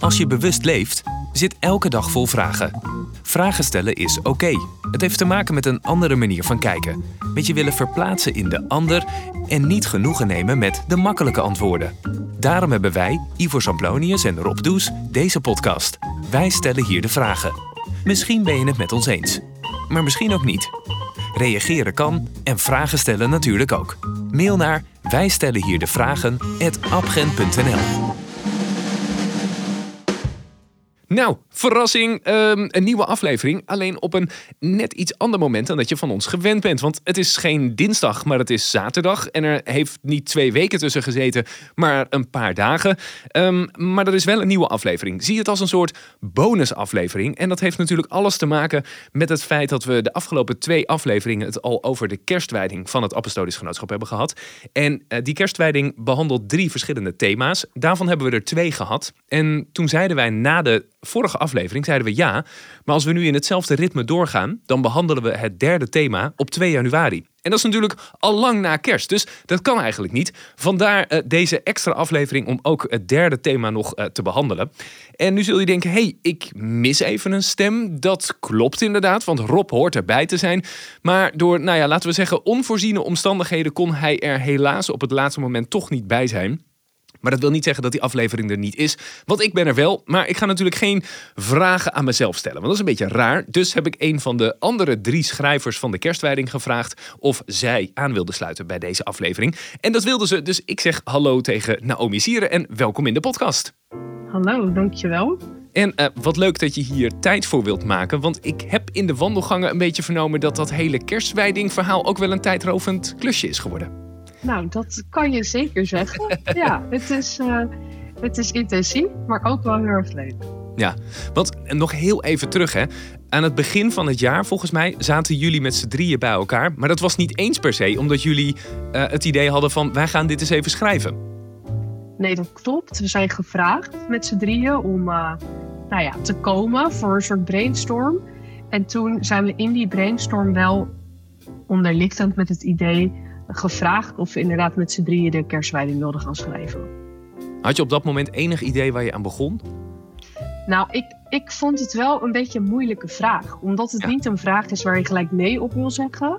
Als je bewust leeft, zit elke dag vol vragen. Vragen stellen is oké. Het heeft te maken met een andere manier van kijken. Met je willen verplaatsen in de ander en niet genoegen nemen met de makkelijke antwoorden. Daarom hebben wij, Ivo Samplonius en Rob Does, deze podcast. Wij stellen hier de vragen. Misschien ben je het met ons eens, maar misschien ook niet. Reageren kan en vragen stellen natuurlijk ook. Mail naar wij stellen hier de vragen No. Verrassing, ehm, een nieuwe aflevering. Alleen op een net iets ander moment dan dat je van ons gewend bent. Want het is geen dinsdag, maar het is zaterdag. En er heeft niet twee weken tussen gezeten, maar een paar dagen. Ehm, maar dat is wel een nieuwe aflevering. Zie het als een soort bonusaflevering. En dat heeft natuurlijk alles te maken met het feit dat we de afgelopen twee afleveringen het al over de kerstwijding van het Apostolisch Genootschap hebben gehad. En uh, die kerstwijding behandelt drie verschillende thema's. Daarvan hebben we er twee gehad. En toen zeiden wij na de vorige aflevering zeiden we ja, maar als we nu in hetzelfde ritme doorgaan, dan behandelen we het derde thema op 2 januari. En dat is natuurlijk al lang na kerst, dus dat kan eigenlijk niet. Vandaar uh, deze extra aflevering om ook het derde thema nog uh, te behandelen. En nu zul je denken, hey, ik mis even een stem. Dat klopt inderdaad, want Rob hoort erbij te zijn. Maar door, nou ja, laten we zeggen, onvoorziene omstandigheden kon hij er helaas op het laatste moment toch niet bij zijn. Maar dat wil niet zeggen dat die aflevering er niet is. Want ik ben er wel. Maar ik ga natuurlijk geen vragen aan mezelf stellen. Want dat is een beetje raar. Dus heb ik een van de andere drie schrijvers van de kerstwijding gevraagd. of zij aan wilden sluiten bij deze aflevering. En dat wilden ze. Dus ik zeg hallo tegen Naomi Sieren. en welkom in de podcast. Hallo, dankjewel. En uh, wat leuk dat je hier tijd voor wilt maken. Want ik heb in de wandelgangen een beetje vernomen dat dat hele kerstwijding verhaal ook wel een tijdrovend klusje is geworden. Nou, dat kan je zeker zeggen. ja, het is, uh, het is intensief, maar ook wel heel erg leuk. Ja, want nog heel even terug hè. Aan het begin van het jaar, volgens mij, zaten jullie met z'n drieën bij elkaar. Maar dat was niet eens per se omdat jullie uh, het idee hadden van wij gaan dit eens even schrijven. Nee, dat klopt. We zijn gevraagd met z'n drieën om uh, nou ja, te komen voor een soort brainstorm. En toen zijn we in die brainstorm wel onderlichtend met het idee gevraagd of we inderdaad met z'n drieën de kerstwijding wilden gaan schrijven. Had je op dat moment enig idee waar je aan begon? Nou, ik, ik vond het wel een beetje een moeilijke vraag. Omdat het niet een vraag is waar je gelijk nee op wil zeggen.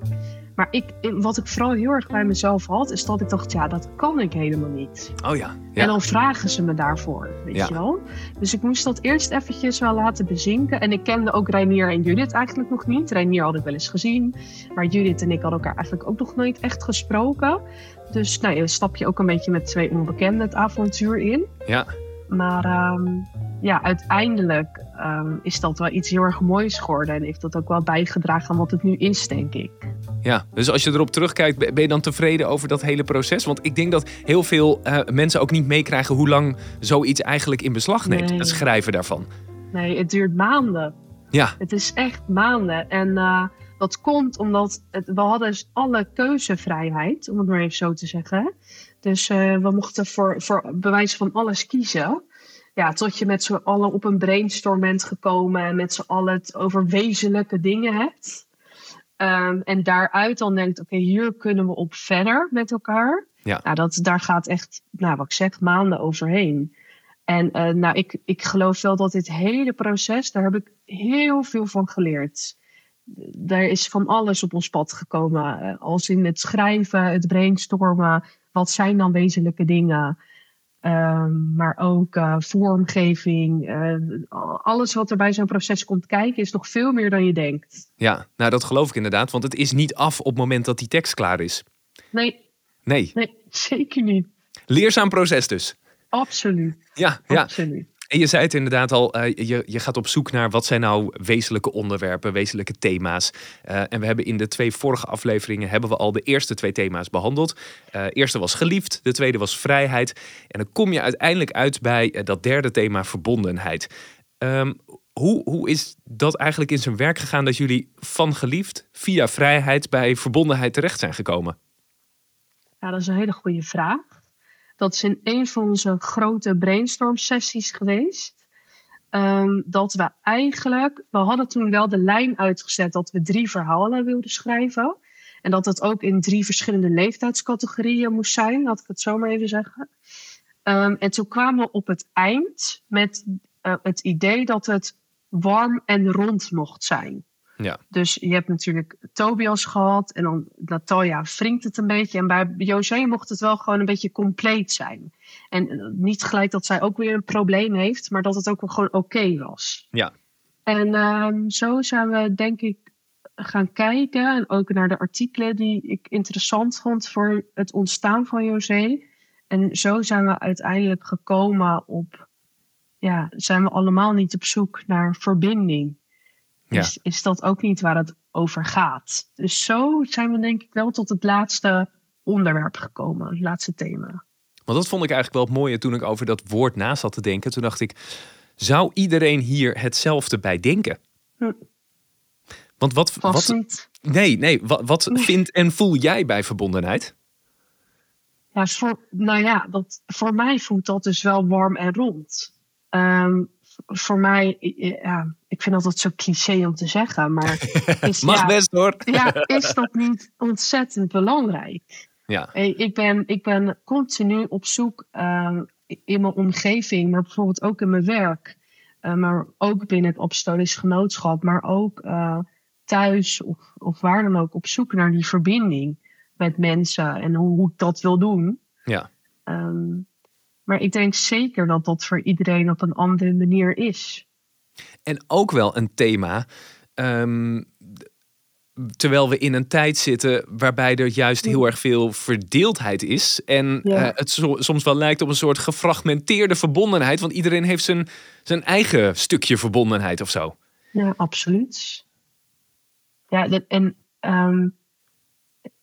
Maar ik, wat ik vooral heel erg bij mezelf had, is dat ik dacht, ja, dat kan ik helemaal niet. Oh ja. ja. En dan vragen ze me daarvoor, weet je wel. Dus ik moest dat eerst eventjes wel laten bezinken. En ik kende ook Reinier en Judith eigenlijk nog niet. Reinier had ik wel eens gezien. Maar Judith en ik hadden elkaar eigenlijk ook nog nooit echt gesproken. Dus nou, dan stap je ook een beetje met twee onbekenden het avontuur in. Ja. Maar um, ja, uiteindelijk um, is dat wel iets heel erg moois geworden. En heeft dat ook wel bijgedragen aan wat het nu is, denk ik. Ja, dus als je erop terugkijkt, ben je dan tevreden over dat hele proces? Want ik denk dat heel veel uh, mensen ook niet meekrijgen hoe lang zoiets eigenlijk in beslag neemt, nee. het schrijven daarvan. Nee, het duurt maanden. Ja. Het is echt maanden. En uh, dat komt omdat het, we hadden dus alle keuzevrijheid, om het maar even zo te zeggen. Dus uh, we mochten voor, voor bewijs van alles kiezen ja, tot je met z'n allen op een brainstorm bent gekomen en met z'n allen het over wezenlijke dingen hebt. Um, en daaruit dan denkt, oké, okay, hier kunnen we op verder met elkaar. Ja. Nou, dat, daar gaat echt, nou, wat ik zeg, maanden overheen. En uh, nou, ik, ik geloof wel dat dit hele proces, daar heb ik heel veel van geleerd. Er is van alles op ons pad gekomen. Uh, als in het schrijven, het brainstormen. Wat zijn dan wezenlijke dingen? Um, maar ook uh, vormgeving. Uh, alles wat er bij zo'n proces komt kijken is nog veel meer dan je denkt. Ja, nou dat geloof ik inderdaad. Want het is niet af op het moment dat die tekst klaar is. Nee. Nee. Nee, zeker niet. Leerzaam proces dus. Absoluut. Ja, ja. Absoluut. En je zei het inderdaad al, uh, je, je gaat op zoek naar wat zijn nou wezenlijke onderwerpen, wezenlijke thema's. Uh, en we hebben in de twee vorige afleveringen hebben we al de eerste twee thema's behandeld. Uh, eerste was geliefd, de tweede was vrijheid. En dan kom je uiteindelijk uit bij dat derde thema verbondenheid. Um, hoe, hoe is dat eigenlijk in zijn werk gegaan dat jullie van geliefd via vrijheid bij verbondenheid terecht zijn gekomen? Ja, dat is een hele goede vraag. Dat is in een van onze grote brainstorm sessies geweest. Um, dat we eigenlijk, we hadden toen wel de lijn uitgezet dat we drie verhalen wilden schrijven. En dat het ook in drie verschillende leeftijdscategorieën moest zijn, laat ik het zo maar even zeggen. Ehm, en toen kwamen we op het eind met uh, het idee dat het warm en rond mocht zijn. Ja. Dus je hebt natuurlijk Tobias gehad en dan Natalia wringt het een beetje. En bij José mocht het wel gewoon een beetje compleet zijn. En eh, niet gelijk dat zij ook weer een probleem heeft, maar dat het ook wel gewoon oké was. Ja. En um, zo zijn we denk ik gaan kijken en ook naar de artikelen die ik interessant vond voor het ontstaan van José. En zo zijn we uiteindelijk gekomen op, ja, zijn we allemaal niet op zoek naar verbinding. Is, is dat ook niet waar het over gaat? Dus zo zijn we denk ik wel tot het laatste onderwerp gekomen, het laatste thema. Want dat vond ik eigenlijk wel het mooie toen ik over dat woord na zat te denken. Toen dacht ik, zou iedereen hier hetzelfde bij denken? Hm. Want wat, Vast wat, niet. nee, nee, wat, wat vindt en voel jij bij verbondenheid? Ja, voor, nou ja, dat, voor mij voelt dat dus wel warm en rond. Ehm, voor mij, ja, ik vind dat zo cliché om te zeggen, maar is, Mag ja, best hoor. ja, is dat niet ontzettend belangrijk? Ja, Hey, Ik ben, ik ben continu op zoek ehm, in mijn omgeving, maar bijvoorbeeld ook in mijn werk, eh, maar ook binnen het apostolisch genootschap, maar ook eh, thuis of, of waar dan ook, op zoek naar die verbinding met mensen en hoe, hoe ik dat wil doen. ja. Ehm, maar ik denk zeker dat dat voor iedereen op een andere manier is. En ook wel een thema. ehm, terwijl we in een tijd zitten waarbij er juist heel erg veel verdeeldheid is. En Ja. eh, het soms wel lijkt op een soort gefragmenteerde verbondenheid. Want iedereen heeft zijn, zijn eigen stukje verbondenheid of zo. Ja, absoluut. Ja, dat- en ehm,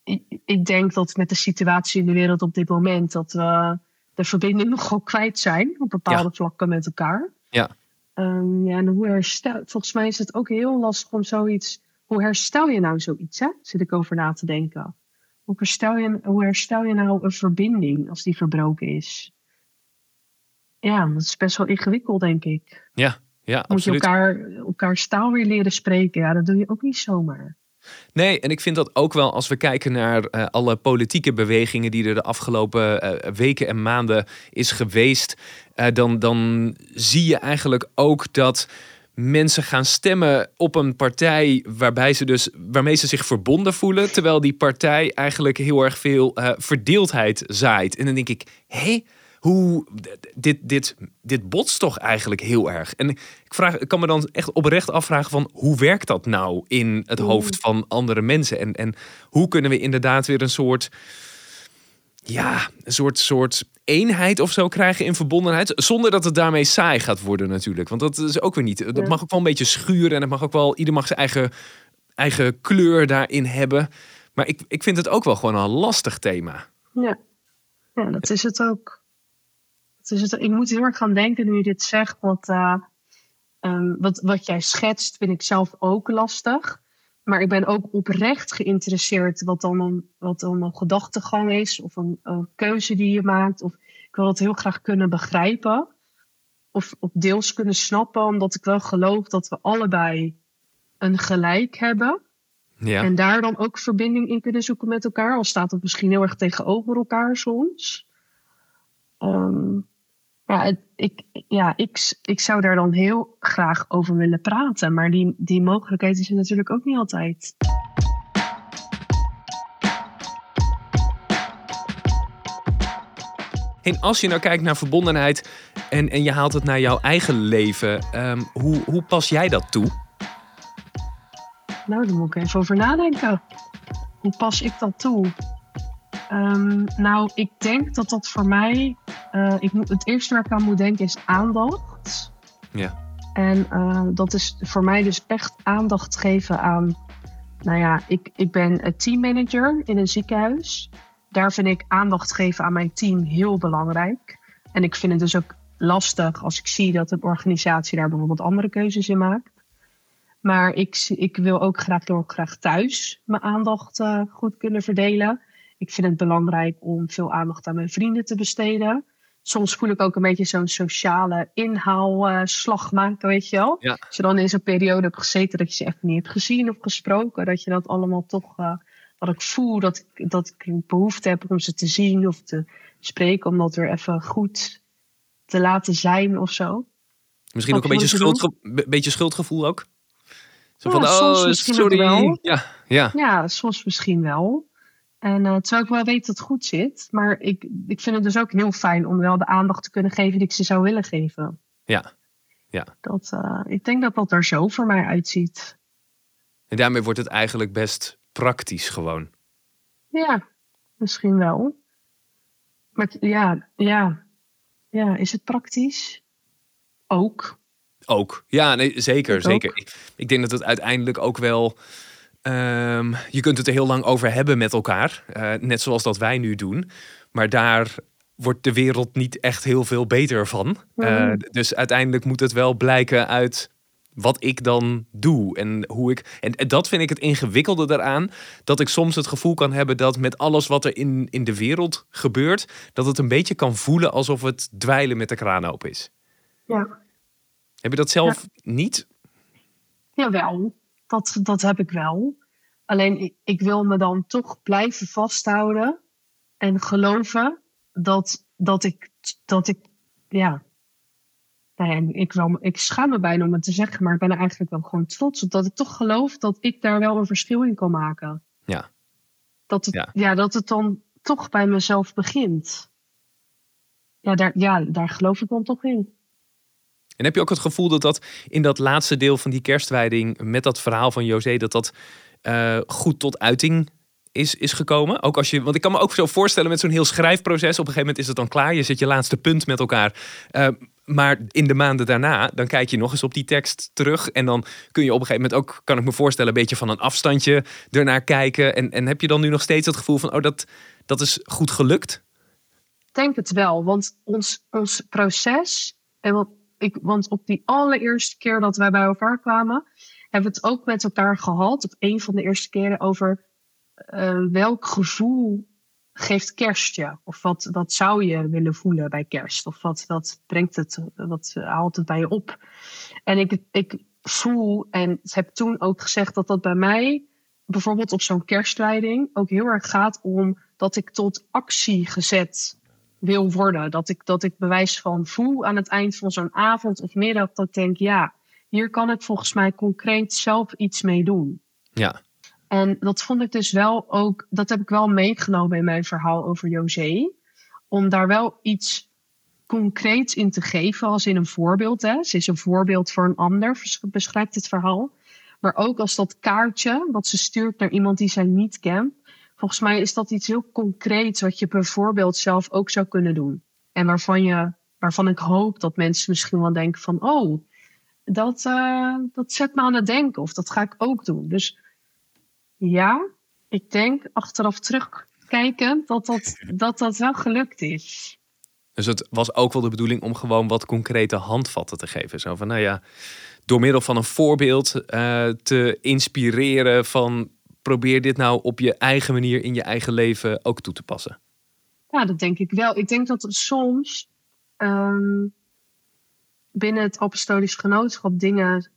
ik, ik denk dat met de situatie in de wereld op dit moment dat we de verbinding nogal kwijt zijn op bepaalde vlakken met elkaar. Ja. Ehm, ja, en hoe herstel, volgens mij is het ook heel lastig om zoiets. Hoe herstel je nou zoiets? Hè? Zit ik over na te denken. Hoe herstel, je, hoe herstel je nou een verbinding als die verbroken is? Ja, dat is best wel ingewikkeld, denk ik. Ja, ja Moet je absoluut. elkaar, elkaars taal weer leren spreken? Ja, dat doe je ook niet zomaar. Nee, en ik vind dat ook wel als we kijken naar eh, alle politieke bewegingen die er de afgelopen eh, weken en maanden is geweest, eh, dan, dan zie je eigenlijk ook dat mensen gaan stemmen op een partij waarbij ze dus, waarmee ze zich verbonden voelen, terwijl die partij eigenlijk heel erg veel verdeeldheid zaait. En dan denk ik, hé? Hoe, dit, dit, dit botst toch eigenlijk heel erg. En ik, vraag, ik kan me dan echt oprecht afvragen van hoe werkt dat nou in het hoofd van andere mensen? En, en hoe kunnen we inderdaad weer een soort, ja, een soort, soort eenheid of zo krijgen in verbondenheid? Zonder dat het daarmee saai gaat worden natuurlijk. Want dat is ook weer niet. Dat mag ook wel een beetje schuren en het mag ook wel, ieder mag zijn eigen, eigen kleur daarin hebben. Maar ik, ik vind het ook wel gewoon een lastig thema. Ja, ja dat is het ook. Het, ik moet heel erg gaan denken nu je dit zegt. Wat, eh, ehm, wat, wat jij schetst vind ik zelf ook lastig. Maar ik ben ook oprecht geïnteresseerd wat dan een, wat dan een gedachtegang is. Of een, een keuze die je maakt. Of ik wil dat heel graag kunnen begrijpen. Of, of deels kunnen snappen. Omdat ik wel geloof dat we allebei een gelijk hebben. Ja. En daar dan ook verbinding in kunnen zoeken met elkaar. Al staat het misschien heel erg tegenover elkaar soms. Ehm, ja, het- ik, ja ik, ik zou daar dan heel graag over willen praten. Maar die, die mogelijkheid is er natuurlijk ook niet altijd. En als je nou kijkt naar verbondenheid en, en je haalt het naar jouw eigen leven, ehm, hoe, hoe pas jij dat toe? Nou, daar moet ik even over nadenken. Hoe pas ik dat toe? Ehm, nou, ik denk dat dat voor mij. Eh, ik moet, het eerste waar ik aan moet denken is aandacht. Ja. En eh, dat is voor mij dus echt aandacht geven aan. Nou ja, ik, ik ben een teammanager in een ziekenhuis. Daar vind ik aandacht geven aan mijn team heel belangrijk. En ik vind het dus ook lastig als ik zie dat een organisatie daar bijvoorbeeld andere keuzes in maakt. Maar ik, ik wil ook graag heel graag thuis mijn aandacht eh, goed kunnen verdelen. Ik vind het belangrijk om veel aandacht aan mijn vrienden te besteden. Soms voel ik ook een beetje zo'n sociale inhaalslag maken, weet je wel. Ja. Als je dan in zo'n periode hebt gezeten dat je ze echt niet hebt gezien of gesproken. Dat je dat allemaal toch, eh, dat ik voel dat ik, dat ik behoefte heb om ze te zien of te, spreken om dat weer even goed te laten zijn of zo. Misschien ook een beetje, schuldge beetje schuldgevoel ook? Zo van, oh, sorry. Wel. Ja, ja. ja, soms misschien wel. En uh, terwijl ik wel weet dat het goed zit. Maar ik, ik vind het dus ook heel fijn om wel de aandacht te kunnen geven die ik ze zou willen geven. Ja, ja. Dat, uh, ik denk dat dat er zo voor mij uitziet. En daarmee wordt het eigenlijk best praktisch gewoon. Ja, misschien wel. Maar ja, ja, ja, is het praktisch? Ook. Ook, ja, nee, zeker, zeker. Ik, ik, denk dat het uiteindelijk ook wel... Um, je kunt het er heel lang over hebben met elkaar. Uh, net zoals dat wij nu doen. Maar daar wordt de wereld niet echt heel veel beter van. Uh, dus uiteindelijk moet het wel blijken uit wat ik dan doe en hoe ik. En, dat vind ik het ingewikkelde daaraan. Dat ik soms het gevoel kan hebben dat met alles wat er in, in de wereld gebeurt, dat het een beetje kan voelen alsof het dweilen met de kraan open is. Ja. Heb je dat zelf ja. niet? Jawel, dat, dat heb ik wel. Alleen ik, ik wil me dan toch blijven vasthouden en geloven dat, dat ik, dat ik ja, nou ja, ik, wel, ik schaam me bijna om het te zeggen, maar ik ben er eigenlijk wel gewoon trots op dat ik toch geloof dat ik daar wel een verschil in kan maken. Ja. Dat het, ja. dat het dan toch bij mezelf begint. Ja daar, ja, daar geloof ik dan toch in. En heb je ook het gevoel dat dat in dat laatste deel van die kerstwijding met dat verhaal van José, dat dat uh, goed tot uiting is, is gekomen? Ook als je, want ik kan me ook zo voorstellen met zo'n heel schrijfproces. Op een gegeven moment is het dan klaar. Je zet je laatste punt met elkaar. Uh, maar in de maanden daarna, dan kijk je nog eens op die tekst terug. En dan kun je op een gegeven moment ook, kan ik me voorstellen, een beetje van een afstandje ernaar kijken. En, en heb je dan nu nog steeds het gevoel van, oh, dat, dat is goed gelukt? Ik denk het wel, want ons, ons proces, en wat ik, want op die allereerste keer dat wij bij elkaar kwamen, hebben we het ook met elkaar gehad, op een van de eerste keren, over uh, welk gevoel geeft kerst je? Of wat, wat zou je willen voelen bij kerst? Of wat, wat brengt het, wat haalt het bij je op? En ik, ik voel en heb toen ook gezegd dat dat bij mij, bijvoorbeeld op zo'n kerstleiding, ook heel erg gaat om dat ik tot actie gezet wil worden. Dat ik, dat ik bewijs van voel aan het eind van zo'n avond of middag, dat ik denk, ja, hier kan ik volgens mij concreet zelf iets mee doen. Ja. En dat vond ik dus wel ook, dat heb ik wel meegenomen in mijn verhaal over José. Om daar wel iets concreets in te geven, als in een voorbeeld. Hè. Ze is een voorbeeld voor een ander, beschrijft het verhaal. Maar ook als dat kaartje wat ze stuurt naar iemand die zij niet kent. Volgens mij is dat iets heel concreets wat je bijvoorbeeld zelf ook zou kunnen doen. En waarvan, je, waarvan ik hoop dat mensen misschien wel denken van... oh, dat, uh, dat zet me aan het denken of dat ga ik ook doen. Dus ja, ik denk achteraf terugkijken dat dat, dat dat wel gelukt is. Dus het was ook wel de bedoeling om gewoon wat concrete handvatten te geven. Zo van, nou ja, door middel van een voorbeeld uh, te inspireren van probeer dit nou op je eigen manier in je eigen leven ook toe te passen. Ja, dat denk ik wel. Ik denk dat soms um, binnen het apostolisch genootschap dingen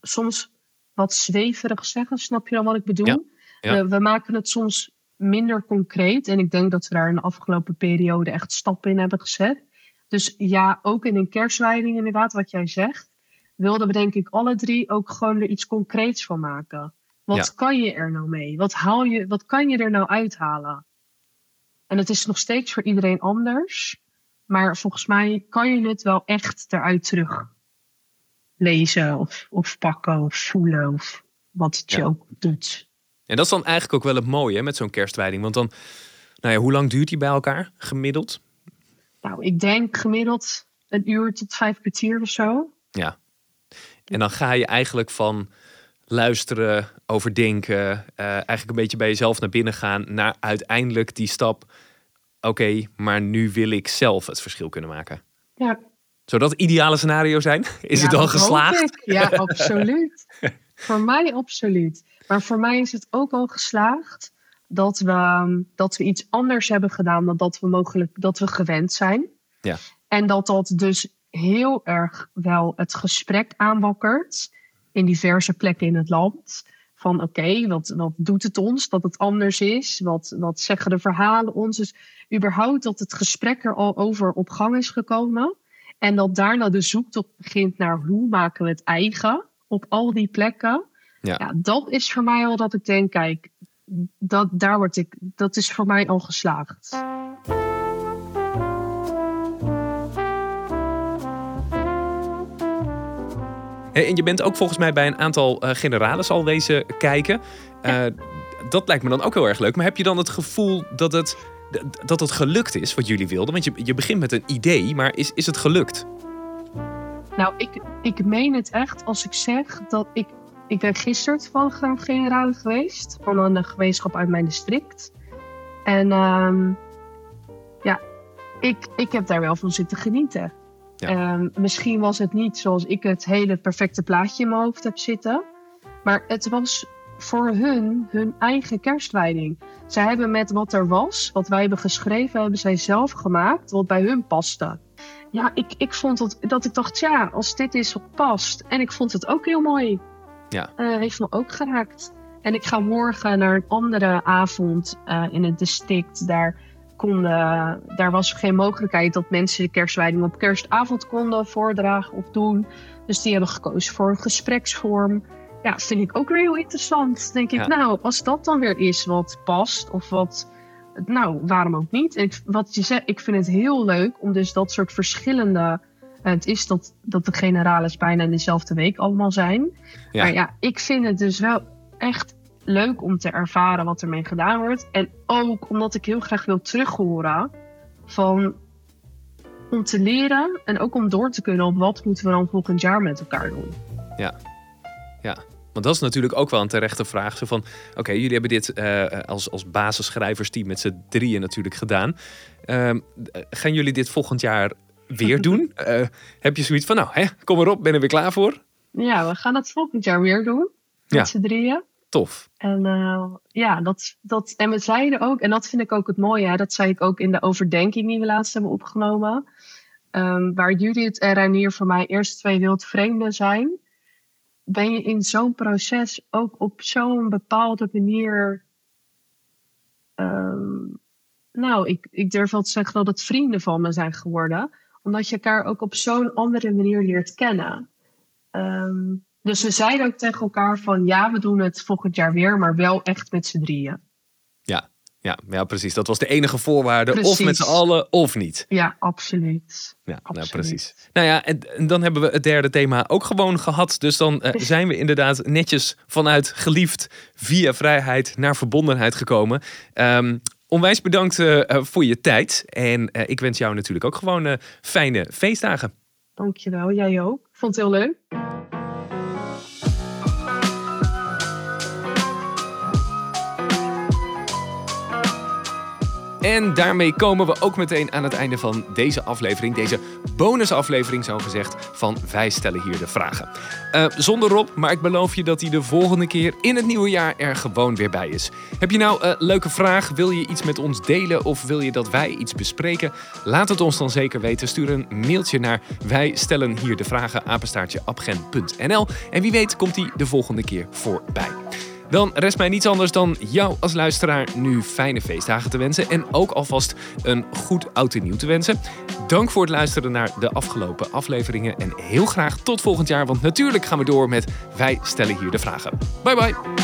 soms wat zweverig zeggen. Snap je dan wat ik bedoel? Ja, We, maken het soms minder concreet. En ik denk dat we daar in de afgelopen periode echt stappen in hebben gezet. Dus ja, ook in een kerstleiding inderdaad, wat jij zegt. Wilden we denk ik alle drie ook gewoon er iets concreets van maken. Wat kan je er nou mee? Wat, haal je, wat kan je er nou uithalen? En het is nog steeds voor iedereen anders. Maar volgens mij kan je het wel echt eruit terug lezen of, of pakken of voelen of wat het je ook doet. En dat is dan eigenlijk ook wel het mooie hè, met zo'n kerstwijding. Want dan, nou ja, hoe lang duurt die bij elkaar gemiddeld? Nou, ik denk gemiddeld een uur tot vijf kwartier of zo. Ja. En dan ga je eigenlijk van luisteren, overdenken, uh, eigenlijk een beetje bij jezelf naar binnen gaan, naar uiteindelijk die stap. Oké, maar nu wil ik zelf het verschil kunnen maken. Ja, zou dat het ideale scenario zijn? Is het al geslaagd? Ja, absoluut. voor mij absoluut. Maar voor mij is het ook al geslaagd dat we, dat we iets anders hebben gedaan dan dat we mogelijk dat we gewend zijn. Ja. En dat dat dus heel erg wel het gesprek aanwakkert in diverse plekken in het land. Van oké, wat, wat doet het ons dat het anders is? Wat, wat zeggen de verhalen ons? Dus überhaupt dat het gesprek er al over op gang is gekomen. En dat daarna de zoektocht begint naar hoe maken we het eigen op al die plekken. Ja. ja. dat is voor mij al dat ik denk, kijk, dat, daar word ik, dat is voor mij al geslaagd. En je bent ook volgens mij bij een aantal uh, generales al wezen kijken. Uh, dat lijkt me dan ook heel erg leuk. Maar heb je dan het gevoel dat het, dat het gelukt is wat jullie wilden? Want je, je begint met een idee, maar is, is het gelukt? Nou, ik, ik meen het echt als ik zeg dat ik... Ik ben gisteren toevallig een generale geweest. Van een gemeenschap uit mijn district. En uh, ja, ik, ik heb daar wel van zitten genieten. Ehm, misschien was het niet zoals ik het hele perfecte plaatje in mijn hoofd heb zitten. Maar het was voor hun hun eigen kerstwijding. Zij hebben met wat er was, wat wij hebben geschreven, hebben zij zelf gemaakt, wat bij hun paste. Ja, ik, ik vond het, dat ik dacht, ja, als dit is wat past. En ik vond het ook heel mooi. Ja. Uh, heeft me ook geraakt. En ik ga morgen naar een andere avond uh, in het district. Daar konden, daar was geen mogelijkheid dat mensen de kerstwijding op kerstavond konden voordragen of doen. Dus die hebben gekozen voor een gespreksvorm. Ja, vind ik ook weer heel interessant. Denk ik, nou, als dat dan weer is wat past of wat, nou, waarom ook niet? En wat je zegt, ik vind het heel leuk om dus dat soort verschillende. Het is dat, dat de generales bijna in dezelfde week allemaal zijn. Ja. Maar ja, ik vind het dus wel echt leuk om te ervaren wat ermee gedaan wordt. En ook omdat ik heel graag wil terughoren van om te leren en ook om door te kunnen op wat moeten we dan volgend jaar met elkaar doen. Ja, ja. Want dat is natuurlijk ook wel een terechte vraag. Zo van, oké, jullie hebben dit uh, als, als basisschrijversteam met z'n drieën natuurlijk gedaan. Uh, gaan jullie dit volgend jaar weer doen? Uh, heb je zoiets van, nou, hè, kom erop, ben er weer klaar voor? Ja, we gaan het volgend jaar weer doen. Met ja. z'n drieën. Tof. En uh, ja, dat, dat, en we zeiden ook, en dat vind ik ook het mooie, hè, dat zei ik ook in de overdenking die we laatst hebben opgenomen. Um, waar Judith en Reinier voor mij eerst twee wildvreemden zijn, ben je in zo'n proces ook op zo'n bepaalde manier. Um, nou, ik, ik durf wel te zeggen dat het vrienden van me zijn geworden, omdat je elkaar ook op zo'n andere manier leert kennen. Um, dus we zeiden ook tegen elkaar van ja, we doen het volgend jaar weer, maar wel echt met z'n drieën. Ja, ja, ja, precies. Dat was de enige voorwaarde. Of met z'n allen of niet. Ja, absoluut. Ja, Nou, precies. Nou ja, en, dan hebben we het derde thema ook gewoon gehad. Dus dan uh, zijn we inderdaad netjes vanuit geliefd via vrijheid naar verbondenheid gekomen. Um, onwijs bedankt uh, voor je tijd. En uh, ik wens jou natuurlijk ook gewoon fijne feestdagen. Dankjewel, jij ook. Vond het heel leuk. En daarmee komen we ook meteen aan het einde van deze aflevering. Deze bonusaflevering, zo gezegd, van Wij stellen hier de vragen. Uh, zonder Rob, maar ik beloof je dat hij de volgende keer in het nieuwe jaar er gewoon weer bij is. Heb je nou een leuke vraag? Wil je iets met ons delen of wil je dat wij iets bespreken? Laat het ons dan zeker weten. Stuur een mailtje naar wij stellen hier de vragen apenstaartje En wie weet komt hij de volgende keer voorbij. Dan rest mij niets anders dan jou als luisteraar nu fijne feestdagen te wensen. En ook alvast een goed oud en nieuw te wensen. Dank voor het luisteren naar de afgelopen afleveringen. En heel graag tot volgend jaar. Want natuurlijk gaan we door met Wij stellen hier de vragen. Bye bye.